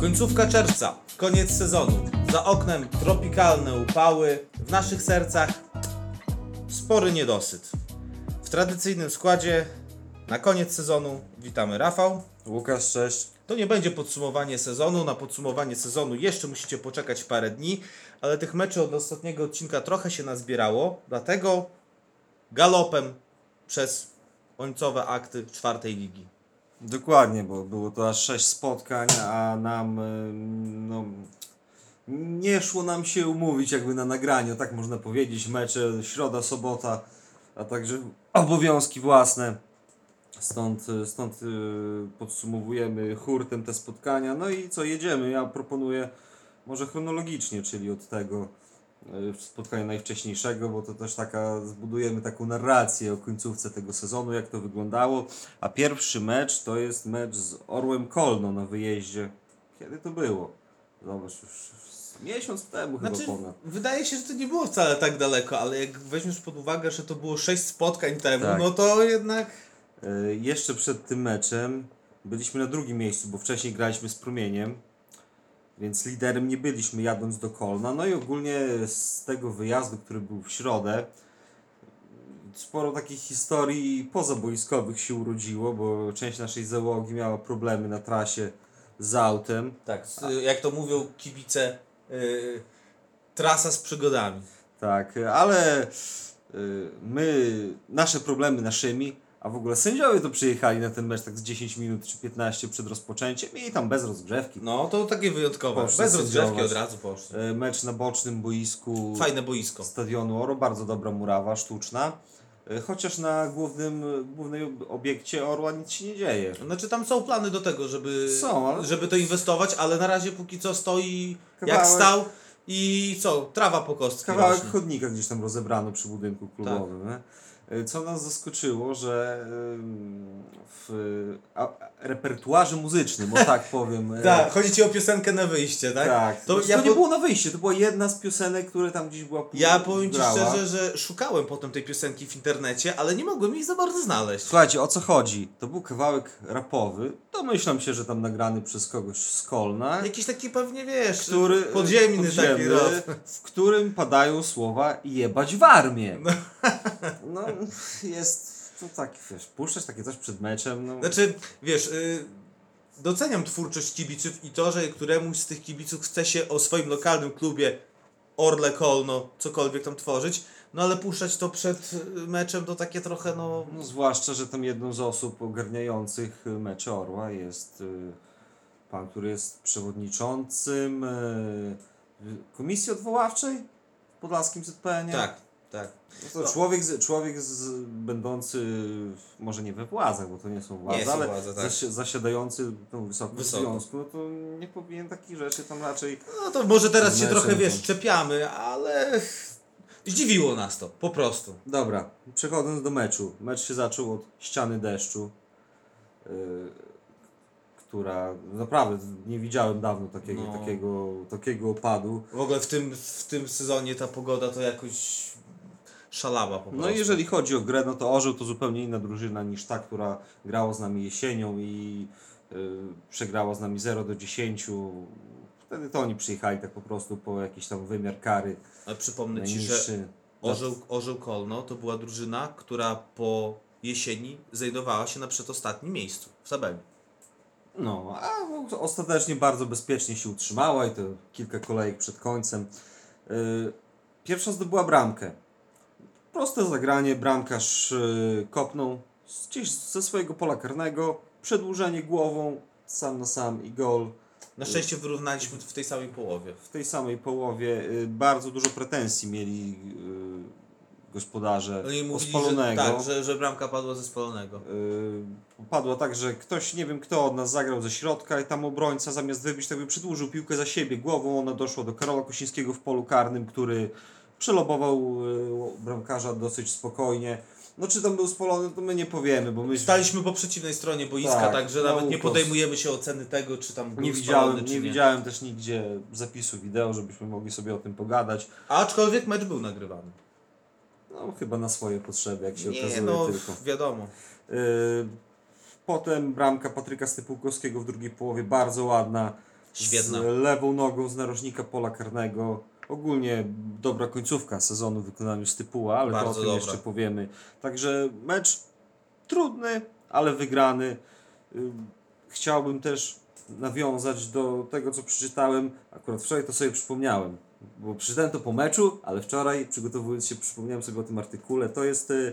Końcówka czerwca, koniec sezonu. Za oknem tropikalne upały, w naszych sercach spory niedosyt. W tradycyjnym składzie na koniec sezonu witamy Rafał. Łukasz, cześć. To nie będzie podsumowanie sezonu. Na podsumowanie sezonu jeszcze musicie poczekać parę dni, ale tych meczów od ostatniego odcinka trochę się nazbierało, dlatego galopem przez końcowe akty czwartej ligi. Dokładnie, bo było to aż 6 spotkań, a nam ym, no, nie szło nam się umówić jakby na nagraniu, tak można powiedzieć. Mecze środa, sobota, a także obowiązki własne. Stąd, y, stąd y, podsumowujemy hurtem te spotkania. No i co, jedziemy. Ja proponuję może chronologicznie, czyli od tego y, spotkania najwcześniejszego, bo to też taka, zbudujemy taką narrację o końcówce tego sezonu, jak to wyglądało. A pierwszy mecz to jest mecz z Orłem Kolno na wyjeździe. Kiedy to było? Zobacz, już miesiąc temu Znaczy, chyba ponad. wydaje się, że to nie było wcale tak daleko, ale jak weźmiesz pod uwagę, że to było 6 spotkań temu, Tak. no to jednak E, Jeszcze przed tym meczem byliśmy na drugim miejscu, bo wcześniej graliśmy z Promieniem, więc liderem nie byliśmy jadąc do Kolna. No i ogólnie z tego wyjazdu, który był w środę, sporo takich historii pozaboiskowych się urodziło, bo część naszej załogi miała problemy na trasie z autem. tak, jak to mówią kibice, yy, trasa z przygodami. Tak, ale y, my, nasze problemy naszymi, a w ogóle sędziowie to przyjechali na ten mecz tak z 10 minut czy 15 przed rozpoczęciem i tam bez rozgrzewki. No to takie wyjątkowe. Poszli Bez rozgrzewki od razu poszli. E, Mecz na bocznym boisku Fajne boisko. stadionu Oro, bardzo dobra murawa, sztuczna. E, Chociaż na głównym, głównej ob- obiekcie Orła nic się nie dzieje. Znaczy tam są plany do tego, żeby, Są, ale- żeby to inwestować, ale na razie póki co stoi jak Kawałek- stał i co, trawa po kostce Kawałek rośnie. chodnika gdzieś tam rozebrano przy budynku klubowym. Tak. E, Co nas zaskoczyło, że w repertuarze muzycznym, o tak powiem. e, Tak, chodzi ci o piosenkę na wyjście, tak? Tak, To to, ja to nie po- było na wyjście, to była jedna z piosenek, które tam gdzieś była Ja powiem Ci szczerze, że szukałem potem tej piosenki w internecie, ale nie mogłem jej za bardzo znaleźć. Słuchajcie, o co chodzi? To był kawałek rapowy, domyślam się, że tam nagrany przez kogoś z Kolna, Jakiś taki pewnie, wiesz, który, podziemny, taki podziemny, rap. w którym padają słowa jebać w armię. No, jest to tak, wiesz, puszczać takie coś przed meczem, no. Znaczy, wiesz, y, doceniam twórczość kibiców i to, że któremuś z tych kibiców chce się o swoim lokalnym klubie Orle Kolno cokolwiek tam tworzyć, no ale puszczać to przed y, meczem to takie trochę, no... No, zwłaszcza, że tam jedną z osób ogarniających mecze Orła jest y, pan, który jest przewodniczącym y, komisji odwoławczej w Podlaskim ZPN. Tak, tak. No to człowiek, z, człowiek z, będący może nie we władzach, bo to nie są władze, Nie ale władze, tak. zasi- zasiadający tą wysoką Wysoko. związku, no to nie powinien takich rzeczy tam raczej No to może teraz się trochę, wiesz, czepiamy, ale zdziwiło nas to, po prostu. Dobra, przechodząc do meczu. Mecz się zaczął od ściany deszczu, yy, która naprawdę nie widziałem dawno takiego, No. takiego, takiego opadu. W ogóle w tym, w tym sezonie ta pogoda to jakoś szalała po prostu. No i jeżeli chodzi o grę, no to Orzeł to zupełnie inna drużyna niż ta, która grała z nami jesienią i yy, przegrała z nami 0 do 10. Wtedy to oni przyjechali tak po prostu po jakiś tam wymiar kary Ale przypomnę Ci, że. Orzeł, Orzeł Kolno to była drużyna, która po jesieni znajdowała się na przedostatnim miejscu w tabeli. No, a ostatecznie bardzo bezpiecznie się utrzymała i to kilka kolejek przed końcem. Yy, Pierwsza zdobyła bramkę. Proste zagranie, bramkarz yy, kopnął gdzieś ze swojego pola karnego, przedłużenie głową, sam na sam i gol. Na szczęście wyrównaliśmy w tej samej połowie. W tej samej połowie yy, bardzo dużo pretensji mieli yy, gospodarze Oni o mówili, że, spalonego. tak, że, że bramka padła ze spalonego. Yy, padło tak, że ktoś, nie wiem kto od nas zagrał ze środka i tam obrońca zamiast wybić, tak by przedłużył piłkę za siebie głową, ona doszła do Karola Kosińskiego w polu karnym, który przelobował yy, bramkarza dosyć spokojnie. No czy tam był spalony, to my nie powiemy, bo my Staliśmy po przeciwnej stronie boiska, Tak, także na nawet nie podejmujemy się oceny tego, czy tam był nie widziałem, nie nie. widziałem też nigdzie zapisu wideo, żebyśmy mogli sobie o tym pogadać. Aczkolwiek mecz był nagrywany. No chyba na swoje potrzeby, jak się Nie, okazuje no tylko. wiadomo. Yy, Potem bramka Patryka Stypułkowskiego w drugiej połowie bardzo ładna. Świetna. Z lewą nogą z narożnika pola karnego. Ogólnie dobra końcówka sezonu w wykonaniu Stypuła, ale to o Bardzo tym dobra. jeszcze powiemy. Także mecz trudny, ale wygrany. Ym, Chciałbym też nawiązać do tego, co przeczytałem. Akurat wczoraj to sobie przypomniałem, bo przeczytałem to po meczu, ale wczoraj przygotowując się przypomniałem sobie o tym artykule. To jest y,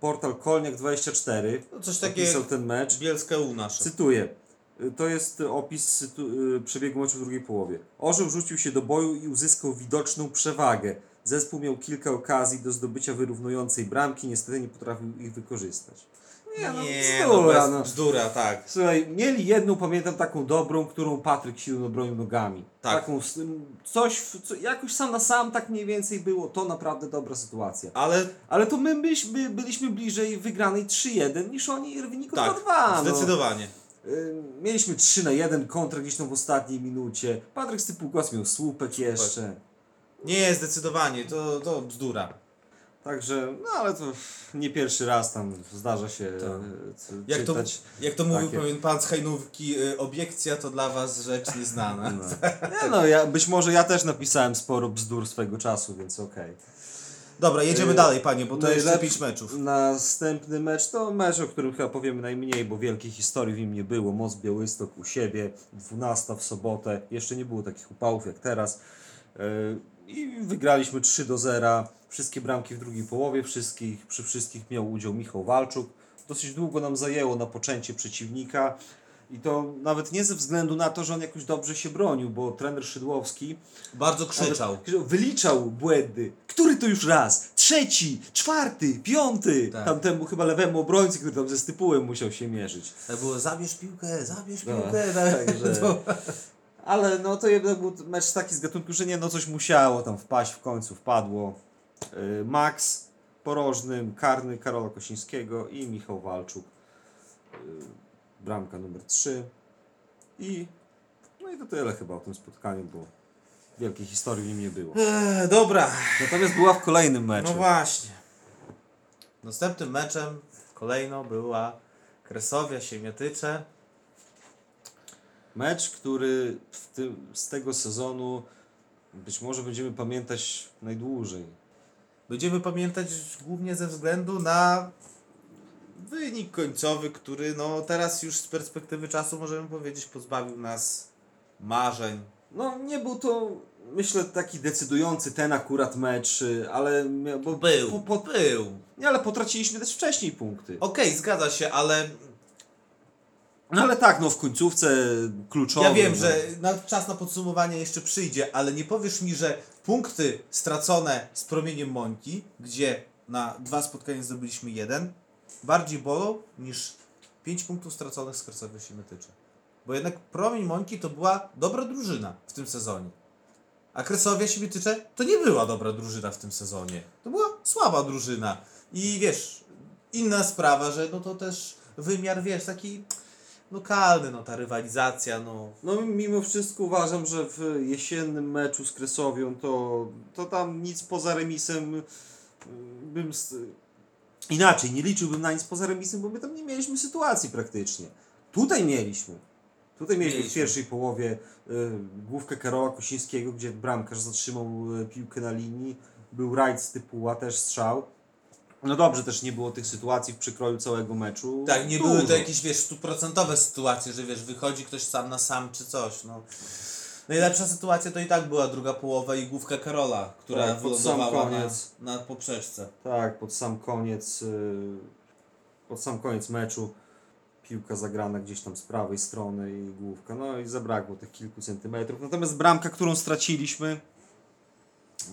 portal Kolniak24. No coś takiego Opisał jak ten mecz. Bielskie U nasze. Cytuję. Y, To jest opis y, przebiegu meczu w drugiej połowie. Orzeł rzucił się do boju i uzyskał widoczną przewagę. Zespół miał kilka okazji do zdobycia wyrównującej bramki, niestety nie potrafił ich wykorzystać. Nie, no, Nie, no, bzdura, bez, no. bzdura, tak. Słuchaj, mieli jedną, pamiętam, taką dobrą, którą Patryk silno bronił nogami. Tak. Taką, coś, co, jakoś sam na sam tak mniej więcej było. To naprawdę dobra sytuacja. Ale Ale to my byliśmy, byliśmy bliżej wygranej 3-1 niż oni w wyniku tak, 2-2. No. zdecydowanie. Mieliśmy 3 na 1 kontra gdzieś tam w ostatniej minucie. Patryk Stypułkos miał słupek jeszcze. Nie, zdecydowanie, to, to bzdura. Także, no ale to nie pierwszy raz tam zdarza się Tak. Jak to, jak to mówił takie. pewien pan z Hajnówki, y, obiekcja to dla was rzecz nieznana. No. Nie no, ja, być może ja też napisałem sporo bzdur swego czasu, więc okej. Dobra, jedziemy Y, dalej, panie, bo to jeszcze najlepszy- pięć meczów. Następny mecz to mecz, o którym chyba powiemy najmniej, bo wielkiej historii w nim nie było. Moc Białystok u siebie, 12 w sobotę. Jeszcze nie było takich upałów jak teraz. Yy, I wygraliśmy 3 do 0. Wszystkie bramki w drugiej połowie, wszystkich, przy wszystkich miał udział Michał Walczuk. Dosyć długo nam zajęło na poczęcie przeciwnika. I to nawet nie ze względu na to, że on jakoś dobrze się bronił, bo trener Szydłowski Bardzo krzyczał. Wyliczał błędy. Który to już raz? Trzeci, czwarty, piąty. Tak. Tamtemu chyba lewemu obrońcy, który tam ze stypułem musiał się mierzyć. Tak było, zabierz piłkę, zabierz No, piłkę. tak. także- To- Ale no to jednak był mecz taki z gatunku, że nie, no coś musiało tam wpaść w końcu, wpadło. Yy, Max porożnym, karny Karola Kosińskiego i Michał Walczuk. Yy, Bramka numer 3. I no i to tyle chyba o tym spotkaniu, bo wielkiej historii w nim nie było. Eee, dobra, Natomiast była w kolejnym meczu. no właśnie. Następnym meczem kolejno była Kresowia Siemietycze. Mecz, który tym, z tego sezonu być może będziemy pamiętać najdłużej. Będziemy pamiętać głównie ze względu na wynik końcowy, który no teraz już z perspektywy czasu możemy powiedzieć pozbawił nas marzeń. No nie był to, myślę, taki decydujący ten akurat mecz, ale bo Był, Po, po, był. nie, ale potraciliśmy też wcześniej punkty. Okej, zgadza się, ale No ale tak, no w końcówce kluczowej. ja wiem, no. że na, czas na podsumowanie jeszcze przyjdzie, ale nie powiesz mi, że punkty stracone z promieniem Mońki, gdzie na dwa spotkania zdobyliśmy jeden, bardziej bolą niż pięć punktów straconych z Kresowia Siemietycze. Bo jednak promień Mońki to była dobra drużyna w tym sezonie. A Kresowia Siemietycze to nie była dobra drużyna w tym sezonie. To była słaba drużyna. I wiesz, inna sprawa, że no to też wymiar, wiesz, taki lokalny, no ta rywalizacja, no. No mimo wszystko uważam, że w jesiennym meczu z Kresowią to, to tam nic poza remisem y, bym... Inaczej, nie liczyłbym na nic poza remisem, bo my tam nie mieliśmy sytuacji praktycznie. Tutaj mieliśmy. Tutaj mieliśmy, w Mieliśmy. pierwszej połowie y, główkę Karola Kosińskiego, gdzie bramkarz zatrzymał y, piłkę na linii. Był rajd z typu też strzał. No dobrze, też nie było tych sytuacji w przykroju całego meczu. Tak, nie Dużo. były to jakieś, wiesz, stuprocentowe sytuacje, że wiesz, wychodzi ktoś sam na sam czy coś, no. Najlepsza sytuacja to i tak była druga połowa i główka Karola, która Tak, pod sam wylądowała na, na poprzeczce. Tak, pod sam koniec, y, pod sam koniec meczu piłka zagrana gdzieś tam z prawej strony i główka. No i zabrakło tych kilku centymetrów. Natomiast bramka, którą straciliśmy,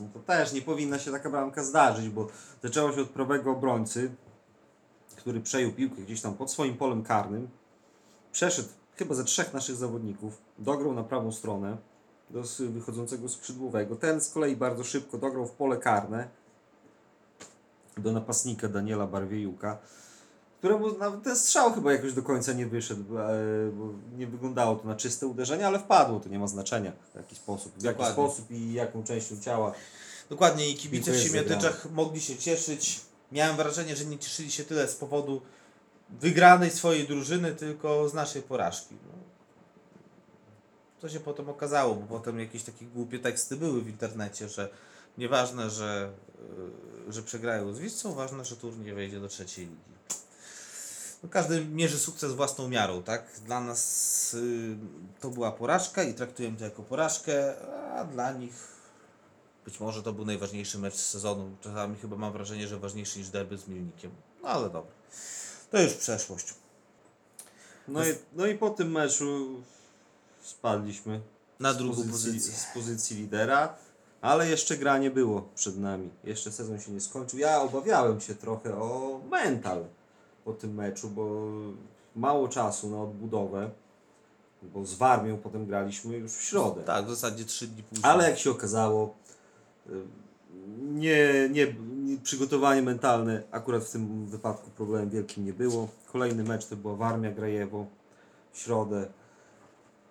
no to też nie powinna się taka bramka zdarzyć, bo zaczęło się od prawego obrońcy, który przejął piłkę gdzieś tam pod swoim polem karnym. Przeszedł chyba ze trzech naszych zawodników, dograł na prawą stronę do wychodzącego skrzydłowego. Ten z kolei bardzo szybko dograł w pole karne do napastnika Daniela Barwiejuka, któremu nawet ten strzał chyba jakoś do końca nie wyszedł, e, bo nie wyglądało to na czyste uderzenie, ale wpadło, to nie ma znaczenia w jaki sposób, w jaki sposób i jaką częścią ciała. Dokładnie i kibice w Siemiatyczach mogli się cieszyć. Miałem wrażenie, że nie cieszyli się tyle z powodu wygranej swojej drużyny, tylko z naszej porażki. No. co się potem okazało, bo potem jakieś takie głupie teksty były w internecie, że nieważne, że, yy, że przegrają z Wisłą, ważne, że turniej wejdzie do trzeciej ligi. No, każdy mierzy sukces własną miarą, tak? Dla nas yy, to była porażka i traktujemy to jako porażkę, a dla nich być może to był najważniejszy mecz sezonu. Czasami chyba mam wrażenie, że ważniejszy niż derby z Milnikiem. No ale dobra. To już przeszłość. No i, no i po tym meczu spadliśmy Na drugą pozycji, pozycję. z pozycji lidera, ale jeszcze gra nie było przed nami. Jeszcze sezon się nie skończył. Ja obawiałem się trochę o mental po tym meczu, bo mało czasu na odbudowę, bo z Warmią potem graliśmy już w środę. Tak, w zasadzie trzy dni później. Ale jak się okazało, y, nie, nie, przygotowanie mentalne akurat w tym wypadku problemem wielkim nie było. Kolejny mecz to była Warmia Grajewo w środę.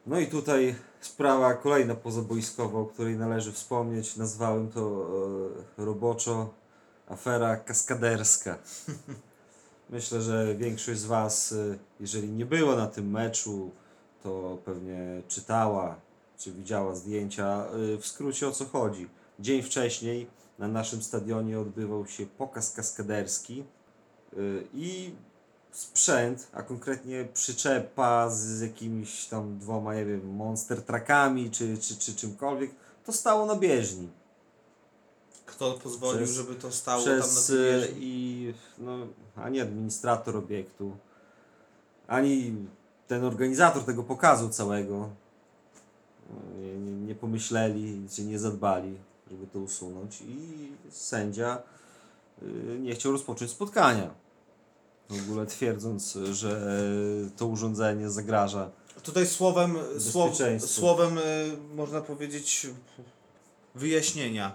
No i tutaj sprawa kolejna pozaboiskowa, o której należy wspomnieć. Nazwałem to e, roboczo afera kaskaderska. Myślę, że większość z Was, e, jeżeli nie była na tym meczu, to pewnie czytała czy widziała zdjęcia. Y, W skrócie o co chodzi. Dzień wcześniej na naszym stadionie odbywał się pokaz kaskaderski y, i sprzęt, a konkretnie przyczepa z jakimiś tam dwoma, nie wiem, monster truckami czy, czy, czy czymkolwiek, to stało na bieżni. Kto pozwolił, Przez- żeby to stało przez tam na tym y, i no, ani administrator obiektu, ani ten organizator tego pokazu całego nie, nie, nie pomyśleli, czy nie zadbali, żeby to usunąć i sędzia y, nie chciał rozpocząć spotkania. W ogóle twierdząc, że to urządzenie zagraża Tutaj słowem, słow, słowem y, można powiedzieć wyjaśnienia.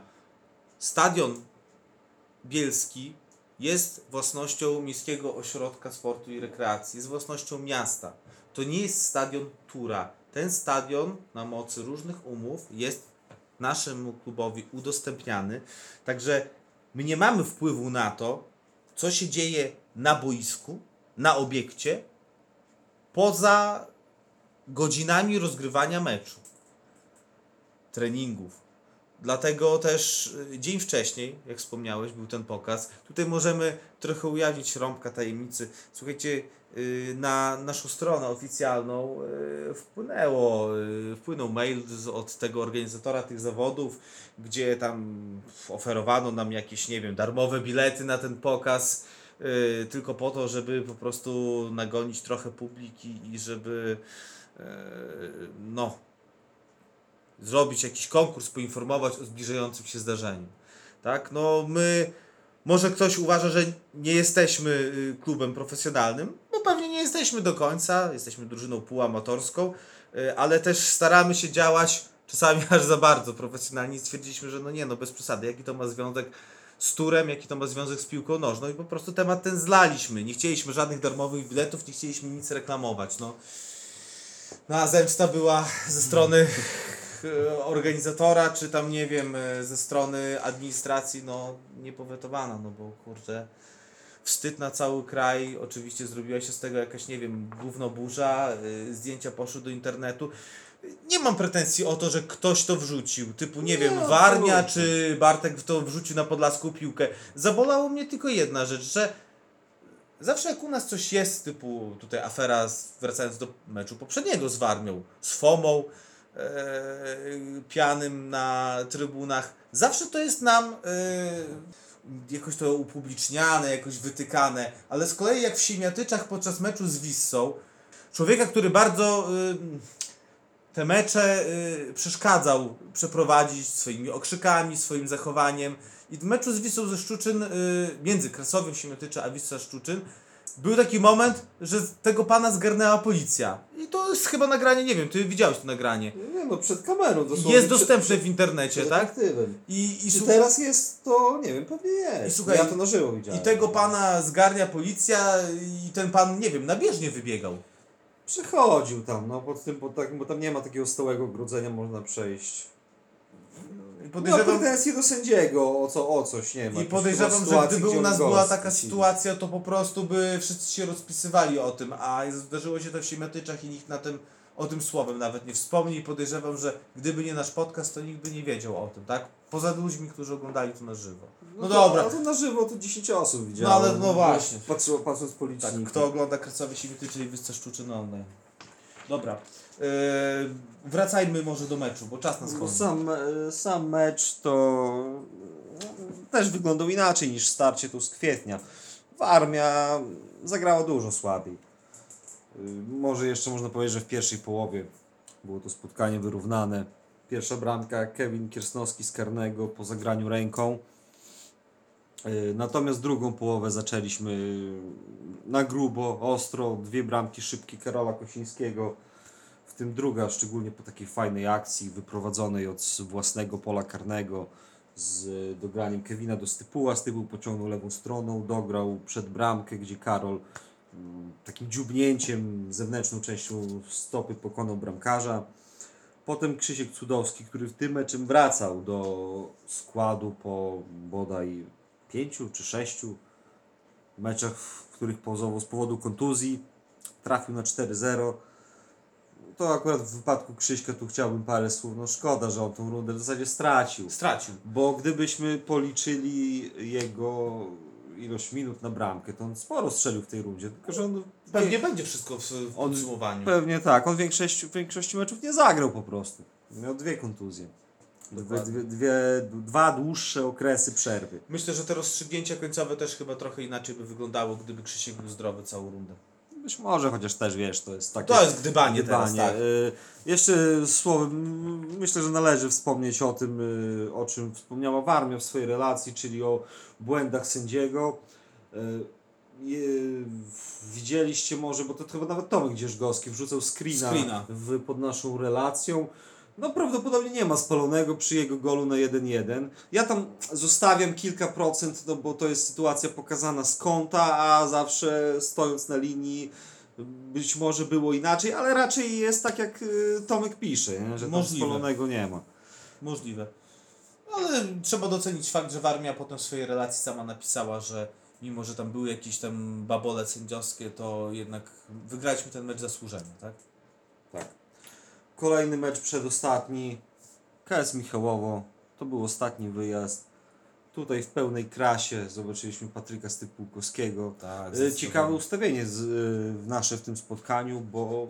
Stadion Bielski jest własnością Miejskiego Ośrodka Sportu i Rekreacji, jest własnością miasta. To nie jest stadion Tura. Ten stadion na mocy różnych umów jest naszemu klubowi udostępniany. Także my nie mamy wpływu na to, co się dzieje na boisku, na obiekcie, poza godzinami rozgrywania meczu, treningów. Dlatego też y, dzień wcześniej, jak wspomniałeś, był ten pokaz. Tutaj możemy trochę ujawnić rąbka tajemnicy. Słuchajcie, na naszą stronę oficjalną y, wpłynęło, y, wpłynął mail od tego organizatora tych zawodów, gdzie tam oferowano nam jakieś, nie wiem, darmowe bilety na ten pokaz, y, tylko po to, żeby po prostu nagonić trochę publiki i żeby no, zrobić jakiś konkurs, poinformować o zbliżającym się zdarzeniu. Tak? No my, może ktoś uważa, że nie jesteśmy y, klubem profesjonalnym, nie jesteśmy do końca, jesteśmy drużyną półamatorską, y, ale też staramy się działać czasami aż za bardzo profesjonalnie stwierdziliśmy, że no nie, no bez przesady, jaki to ma związek z turem, jaki to ma związek z piłką nożną i po prostu temat ten zlaliśmy. Nie chcieliśmy żadnych darmowych biletów, nie chcieliśmy nic reklamować. No, no a zemsta była ze strony e, organizatora, czy tam nie wiem, e, ze strony administracji, no niepowetowana, no bo kurde, wstyd na cały kraj, oczywiście zrobiła się z tego jakaś, nie wiem, gówno burza, y, zdjęcia poszły do internetu. Nie mam pretensji o to, że ktoś to wrzucił, typu, nie, Nie, wiem, absolutnie. Warnia czy Bartek w to wrzucił na podlaską piłkę. Zabolało mnie tylko jedna rzecz, że zawsze jak u nas coś jest, typu tutaj afera, z- wracając do meczu poprzedniego z Warmią, z Fomą, e, pianym na trybunach, zawsze to jest nam e, jakoś to upubliczniane, jakoś wytykane, ale z kolei jak w Siemiatyczach podczas meczu z Wissą, człowieka, który bardzo y, te mecze y, przeszkadzał przeprowadzić swoimi okrzykami, swoim zachowaniem. I w meczu z Wisłą ze Szczuczyn, y, między Krasowym Siemiatycze a Wisła Szczuczyn, był taki moment, że tego pana zgarnęła policja. I to jest chyba nagranie, nie wiem, ty widziałeś to nagranie. Nie no, przed kamerą dosłownie. Jest dostępne w internecie, przed tak? I, i, Czy teraz jest to, nie wiem, pewnie jest. I słuchaj, ja to na żywo widziałem. I tego pana zgarnia policja i ten pan, nie wiem, na bieżnie wybiegał. Przechodził tam, no pod tym, pod takim, bo tam nie ma takiego stałego ogrodzenia, można przejść. I No podejrzewam, pretensje do sędziego o, co, o coś, nie ma. I podejrzewam, że gdyby u nas była taka stracili. sytuacja, to po prostu by wszyscy się rozpisywali o tym, a zdarzyło się to w Siemiatyczach i nikt na tym o tym słowem nawet nie wspomni i podejrzewam, że gdyby nie nasz podcast, to nikt by nie wiedział o tym, tak? Poza ludźmi, którzy oglądali to na żywo. No, to, dobra, A to na żywo to 10 osób widziało. No ale no właśnie. Patrzyło, patrząc po tak, kto ogląda Kracowie Siwity, czyli Wysce Szczuczyny online. Dobra, wracajmy może do meczu, bo czas nas No, goni. sam, e, sam mecz to też wyglądał inaczej niż starcie tu z kwietnia. Armia zagrała dużo słabiej. Może jeszcze można powiedzieć, że w pierwszej połowie było to spotkanie wyrównane. Pierwsza bramka Kevin Kiersnowski z karnego po zagraniu ręką. Natomiast drugą połowę zaczęliśmy na grubo, ostro. Dwie bramki szybkie Karola Kosińskiego w tym druga, szczególnie po takiej fajnej akcji wyprowadzonej od własnego pola karnego z dograniem Kevina do Stypuła. Stypuł pociągnął lewą stroną, dograł przed bramkę, gdzie Karol mm, takim dziubnięciem, zewnętrzną częścią stopy pokonał bramkarza. Potem Krzysiek Cudowski, który w tym meczem wracał do składu po bodaj pięciu czy sześciu meczach, w których pauzował z powodu kontuzji. Trafił na 4-0 to akurat w wypadku Krzyśka tu chciałbym parę słów. No szkoda, że on tą rundę w zasadzie stracił. Stracił. Bo gdybyśmy policzyli jego ilość minut na bramkę, to on sporo strzelił w tej rundzie. Tylko, że on Pewnie będzie wszystko w, w On- podsumowaniu. Pewnie tak. On w większości, w większości meczów nie zagrał po prostu. Miał dwie kontuzje. Dwie, dwie, dwie, dwa dłuższe okresy przerwy. Myślę, że te rozstrzygnięcia końcowe też chyba trochę inaczej by wyglądało, gdyby Krzysiek był zdrowy całą rundę. Być może, chociaż też wiesz, to jest takie. To jest gdybanie, teraz, Gdybanie. tak. Y, Jeszcze słowem, m, myślę, że należy wspomnieć o tym, y, o czym wspomniała Warmia w swojej relacji, czyli o błędach sędziego. Y, je- Widzieliście może, bo to chyba nawet Tomek Dzierżgowski wrzucał screena, Screena. W, pod naszą relacją. No prawdopodobnie nie ma spalonego przy jego golu na 1-1. Ja tam zostawiam kilka procent, no bo to jest sytuacja pokazana z kąta, a zawsze stojąc na linii być może było inaczej, ale raczej jest tak jak y, Tomek pisze, nie? że tam Możliwe. spalonego nie ma. Możliwe. Ale trzeba docenić fakt, że Warmia potem w swojej relacji sama napisała, że mimo, że tam były jakieś tam babole sędziowskie, to jednak wygraliśmy ten mecz zasłużenie, tak? Tak. Kolejny mecz przedostatni. KS Michałowo. To był ostatni wyjazd. Tutaj w pełnej krasie zobaczyliśmy Patryka Stypułkowskiego. Tak. E, Ciekawe ustawienie z, e, w nasze w tym spotkaniu, bo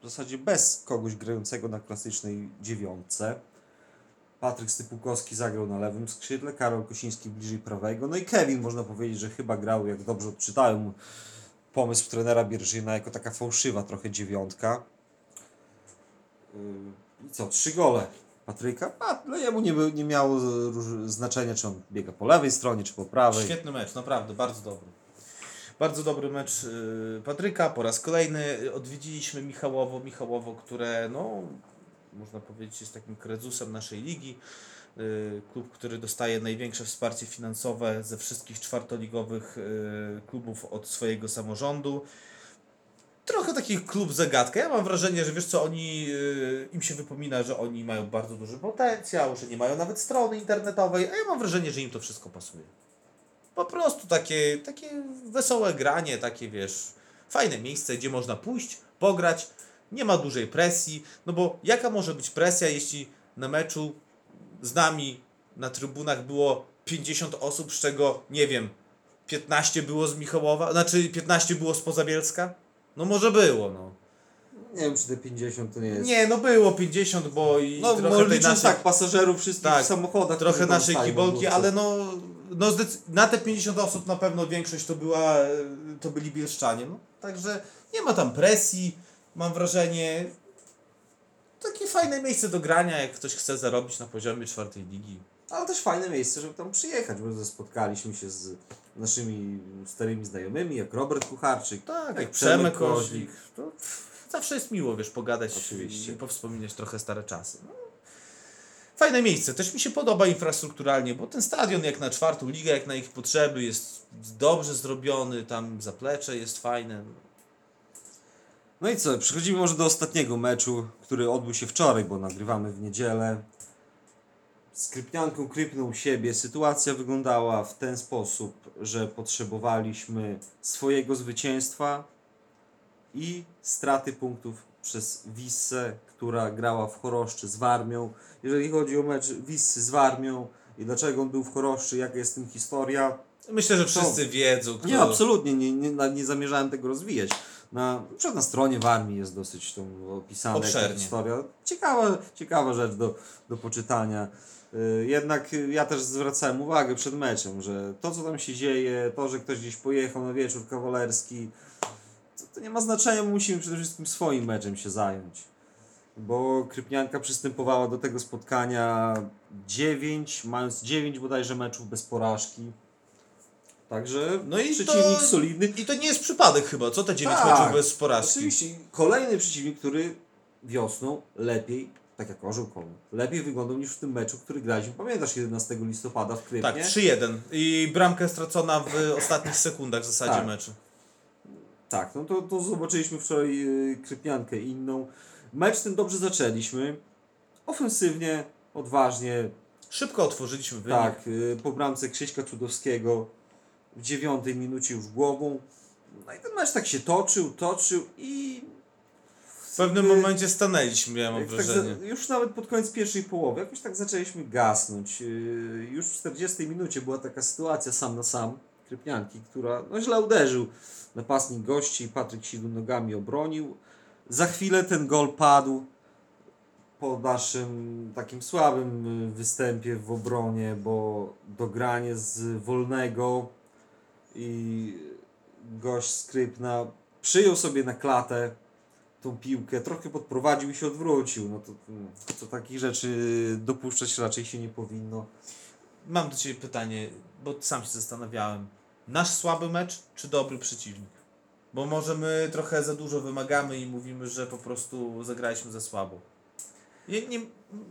w zasadzie bez kogoś grającego na klasycznej dziewiątce. Patryk Stypułkowski zagrał na lewym skrzydle, Karol Kosiński bliżej prawego. No i Kevin można powiedzieć, że chyba grał, jak dobrze odczytałem pomysł trenera Bierżyna, jako taka fałszywa trochę dziewiątka. Yy, I co, trzy gole Patryka? A, no jemu nie, nie miało róż- znaczenia, czy on biega po lewej stronie, czy po prawej. Świetny mecz, naprawdę, bardzo dobry. Bardzo dobry mecz yy, Patryka. Po raz kolejny odwiedziliśmy Michałowo. Michałowo, które, no, można powiedzieć, jest takim krezusem naszej ligi. Yy, Klub, który dostaje największe wsparcie finansowe ze wszystkich czwartoligowych yy, klubów od swojego samorządu. Trochę taki klub zagadka. Ja mam wrażenie, że wiesz co, oni, yy, im się wypomina, że oni mają bardzo duży potencjał, że nie mają nawet strony internetowej, a ja mam wrażenie, że im to wszystko pasuje. Po prostu takie, takie wesołe granie, takie wiesz, fajne miejsce, gdzie można pójść, pograć, nie ma dużej presji, no bo jaka może być presja, jeśli na meczu z nami na trybunach było 50 osób, z czego, nie wiem, 15 było z Michałowa, znaczy 15 było z Pozabielska? No może było, no. Nie wiem, czy te 50 to nie jest. Nie, no było 50, bo i No, trochę bo tej licząc naszej, tak, pasażerów wszystkich Tak, w samochodach. trochę naszej kibolki, obok. ale no, no zdec- na te 50 osób na pewno większość to była, e, to byli bielszczanie, no. Także nie ma tam presji, mam wrażenie. Takie fajne miejsce do grania, jak ktoś chce zarobić na poziomie czwartej ligi. Ale też fajne miejsce, żeby tam przyjechać, bo spotkaliśmy się z naszymi starymi znajomymi, jak Robert Kucharczyk. Tak, jak jak Przemek Koźlik. To zawsze jest miło, wiesz, pogadać Oczywiście. i powspominać trochę stare czasy. No. Fajne miejsce, też mi się podoba infrastrukturalnie, bo ten stadion jak na czwartą ligę, jak na ich potrzeby jest dobrze zrobiony, tam zaplecze jest fajne. No i co, przechodzimy może do ostatniego meczu, który odbył się wczoraj, bo nagrywamy w niedzielę. Skrypnianką krypnął siebie. Sytuacja wyglądała w ten sposób, że potrzebowaliśmy swojego zwycięstwa i straty punktów przez Wissę, która grała w Choroszczy z Warmią. Jeżeli chodzi o mecz Wissy z Warmią i dlaczego on był w Choroszczy, jaka jest tym historia, Myślę, że wszyscy wiedzą. Kto... nie, absolutnie, nie, nie, nie zamierzałem tego rozwijać. Na, na stronie w armii jest dosyć tą opisana historia. Ciekawa, ciekawa rzecz do, do poczytania. Y, Jednak ja też zwracałem uwagę przed meczem, że to co tam się dzieje, to, że ktoś gdzieś pojechał na wieczór kawalerski, to, to nie ma znaczenia, musimy przede wszystkim swoim meczem się zająć. Bo Krypnianka przystępowała do tego spotkania 9, mając 9 bodajże meczów bez porażki. Także No i przeciwnik to- solidny. I to nie jest przypadek chyba, co te 9 Tak, meczów bez porażki? Oczywiście kolejny przeciwnik, który wiosną lepiej, tak jak Orzeł Kołyn, lepiej wyglądał niż w tym meczu, który graliśmy. Pamiętasz 11 listopada w Krypnie? Tak, 3-1. I bramkę stracona w ostatnich sekundach w zasadzie Tak. meczu. Tak, no to, to zobaczyliśmy wczoraj y, Krypniankę inną. Mecz ten dobrze zaczęliśmy. Ofensywnie, odważnie. Szybko otworzyliśmy wynik. Tak, y, po bramce Krzyśka Cudowskiego w dziewiątej minucie już głową. No i ten mecz tak się toczył, toczył i W pewnym y, momencie stanęliśmy, miałem Jak tak wrażenie. za, już nawet pod koniec pierwszej połowy jakoś tak zaczęliśmy gasnąć. Yy, Już w 40 minucie była taka sytuacja sam na sam Krypnianki, która no, źle uderzył. Napastnik gości, Patryk Sidu nogami obronił. Za chwilę ten gol padł po naszym takim słabym y, występie w obronie, bo dogranie z wolnego i gość Skrypna przyjął sobie na klatę tą piłkę, trochę podprowadził i się odwrócił. No to, to takich rzeczy dopuszczać raczej się nie powinno. Mam do Ciebie pytanie, bo sam się zastanawiałem. Nasz słaby mecz, czy dobry przeciwnik? Bo może my trochę za dużo wymagamy i mówimy, że po prostu zagraliśmy za słabo. Nie, nie,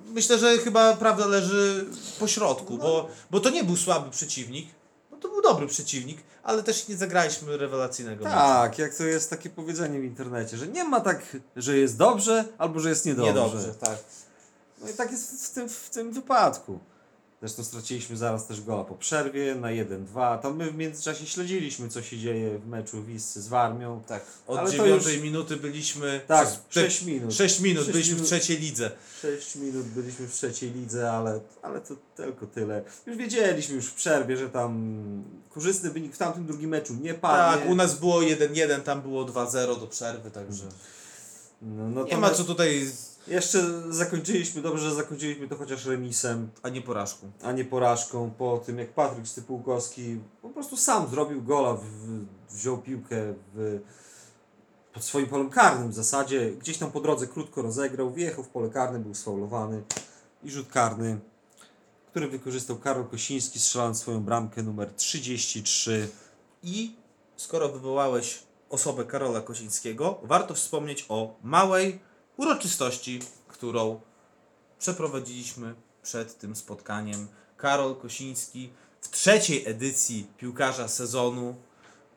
myślę, że chyba prawda leży po środku, bo, bo to nie był słaby przeciwnik. No to był dobry przeciwnik, ale też nie zagraliśmy rewelacyjnego meczu. Tak, jak to jest takie powiedzenie w internecie, że nie ma tak, że jest dobrze, albo że jest niedobrze. Niedobrze, tak. No i tak jest w tym, w tym wypadku. Zresztą straciliśmy zaraz też gola po przerwie na 1-2. Tam my w międzyczasie śledziliśmy, co się dzieje w meczu Wiscy z Warmią. Tak. Od Ale to dziewiątej już- minuty byliśmy. Tak, przez te- 6 minut. 6 minut Sześć byliśmy minut. w trzeciej lidze. 6 minut byliśmy w trzeciej lidze, ale, ale to tylko tyle. Już wiedzieliśmy już w przerwie, że tam korzystny wynik w tamtym drugim meczu nie padnie. Tak, u nas było 1-1, tam było 2-0 do przerwy, także No, no nie ma co tutaj, Jeszcze zakończyliśmy, dobrze, że zakończyliśmy to chociaż remisem, a nie porażką. a nie porażką po tym, jak Patryk Stypułkowski po prostu sam zrobił gola, w, wziął piłkę w, pod swoim polem karnym w zasadzie. Gdzieś tam po drodze krótko rozegrał, wjechał w pole karne, był sfaulowany i rzut karny, który wykorzystał Karol Kosiński, strzelając swoją bramkę numer 33. I skoro wywołałeś osobę Karola Kosińskiego, warto wspomnieć o małej uroczystości, którą przeprowadziliśmy przed tym spotkaniem. Karol Kosiński w trzeciej edycji piłkarza sezonu,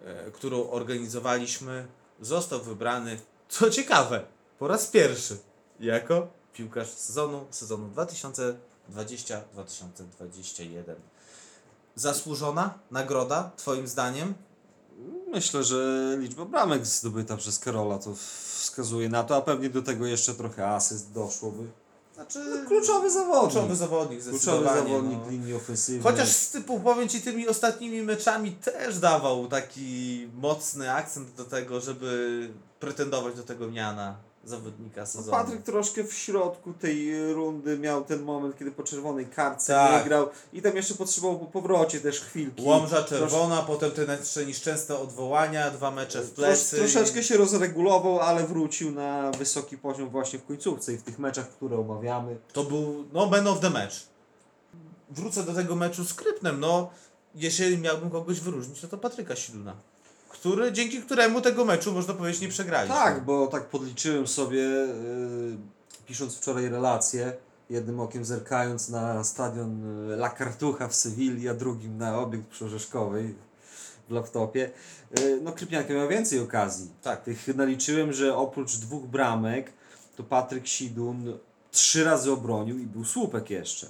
e, którą organizowaliśmy, został wybrany, co ciekawe, po raz pierwszy jako piłkarz sezonu, sezonu 2020-2021. Zasłużona nagroda, Twoim zdaniem? Myślę, że liczba bramek zdobyta przez Karola to wskazuje na to, a pewnie do tego jeszcze trochę asyst doszłoby. Znaczy, No, kluczowy zawodnik. kluczowy zawodnik, Kluczowy zawodnik no. linii ofensywnej. Chociaż z typu, powiem Ci, tymi ostatnimi meczami też dawał taki mocny akcent do tego, żeby pretendować do tego miana zawodnika No, sezonu. Patryk troszkę w środku tej rundy miał ten moment, kiedy po czerwonej kartce Tak. nie grał i tam jeszcze potrzebował po powrocie też chwilki. Łomża czerwona, potem te nieszczęsne odwołania, dwa mecze w Trosz, plecy. troszeczkę się rozregulował, ale wrócił na wysoki poziom właśnie w końcówce i w tych meczach, które omawiamy. To był, no, man of the match. Wrócę do tego meczu z Krypnem, no, jeżeli miałbym kogoś wyróżnić, to to Patryka Siduna. Który, dzięki któremu tego meczu, można powiedzieć, nie przegraliśmy. Tak, bo tak podliczyłem sobie, yy, pisząc wczoraj relację, jednym okiem zerkając na stadion yy, La Cartuja w Sewilli, a drugim na obiekt przerzeszkowej w laptopie. Yy, no Krypniak miał więcej okazji. Tak. Tych naliczyłem, że oprócz dwóch bramek, to Patryk Sidun trzy razy obronił i był słupek jeszcze.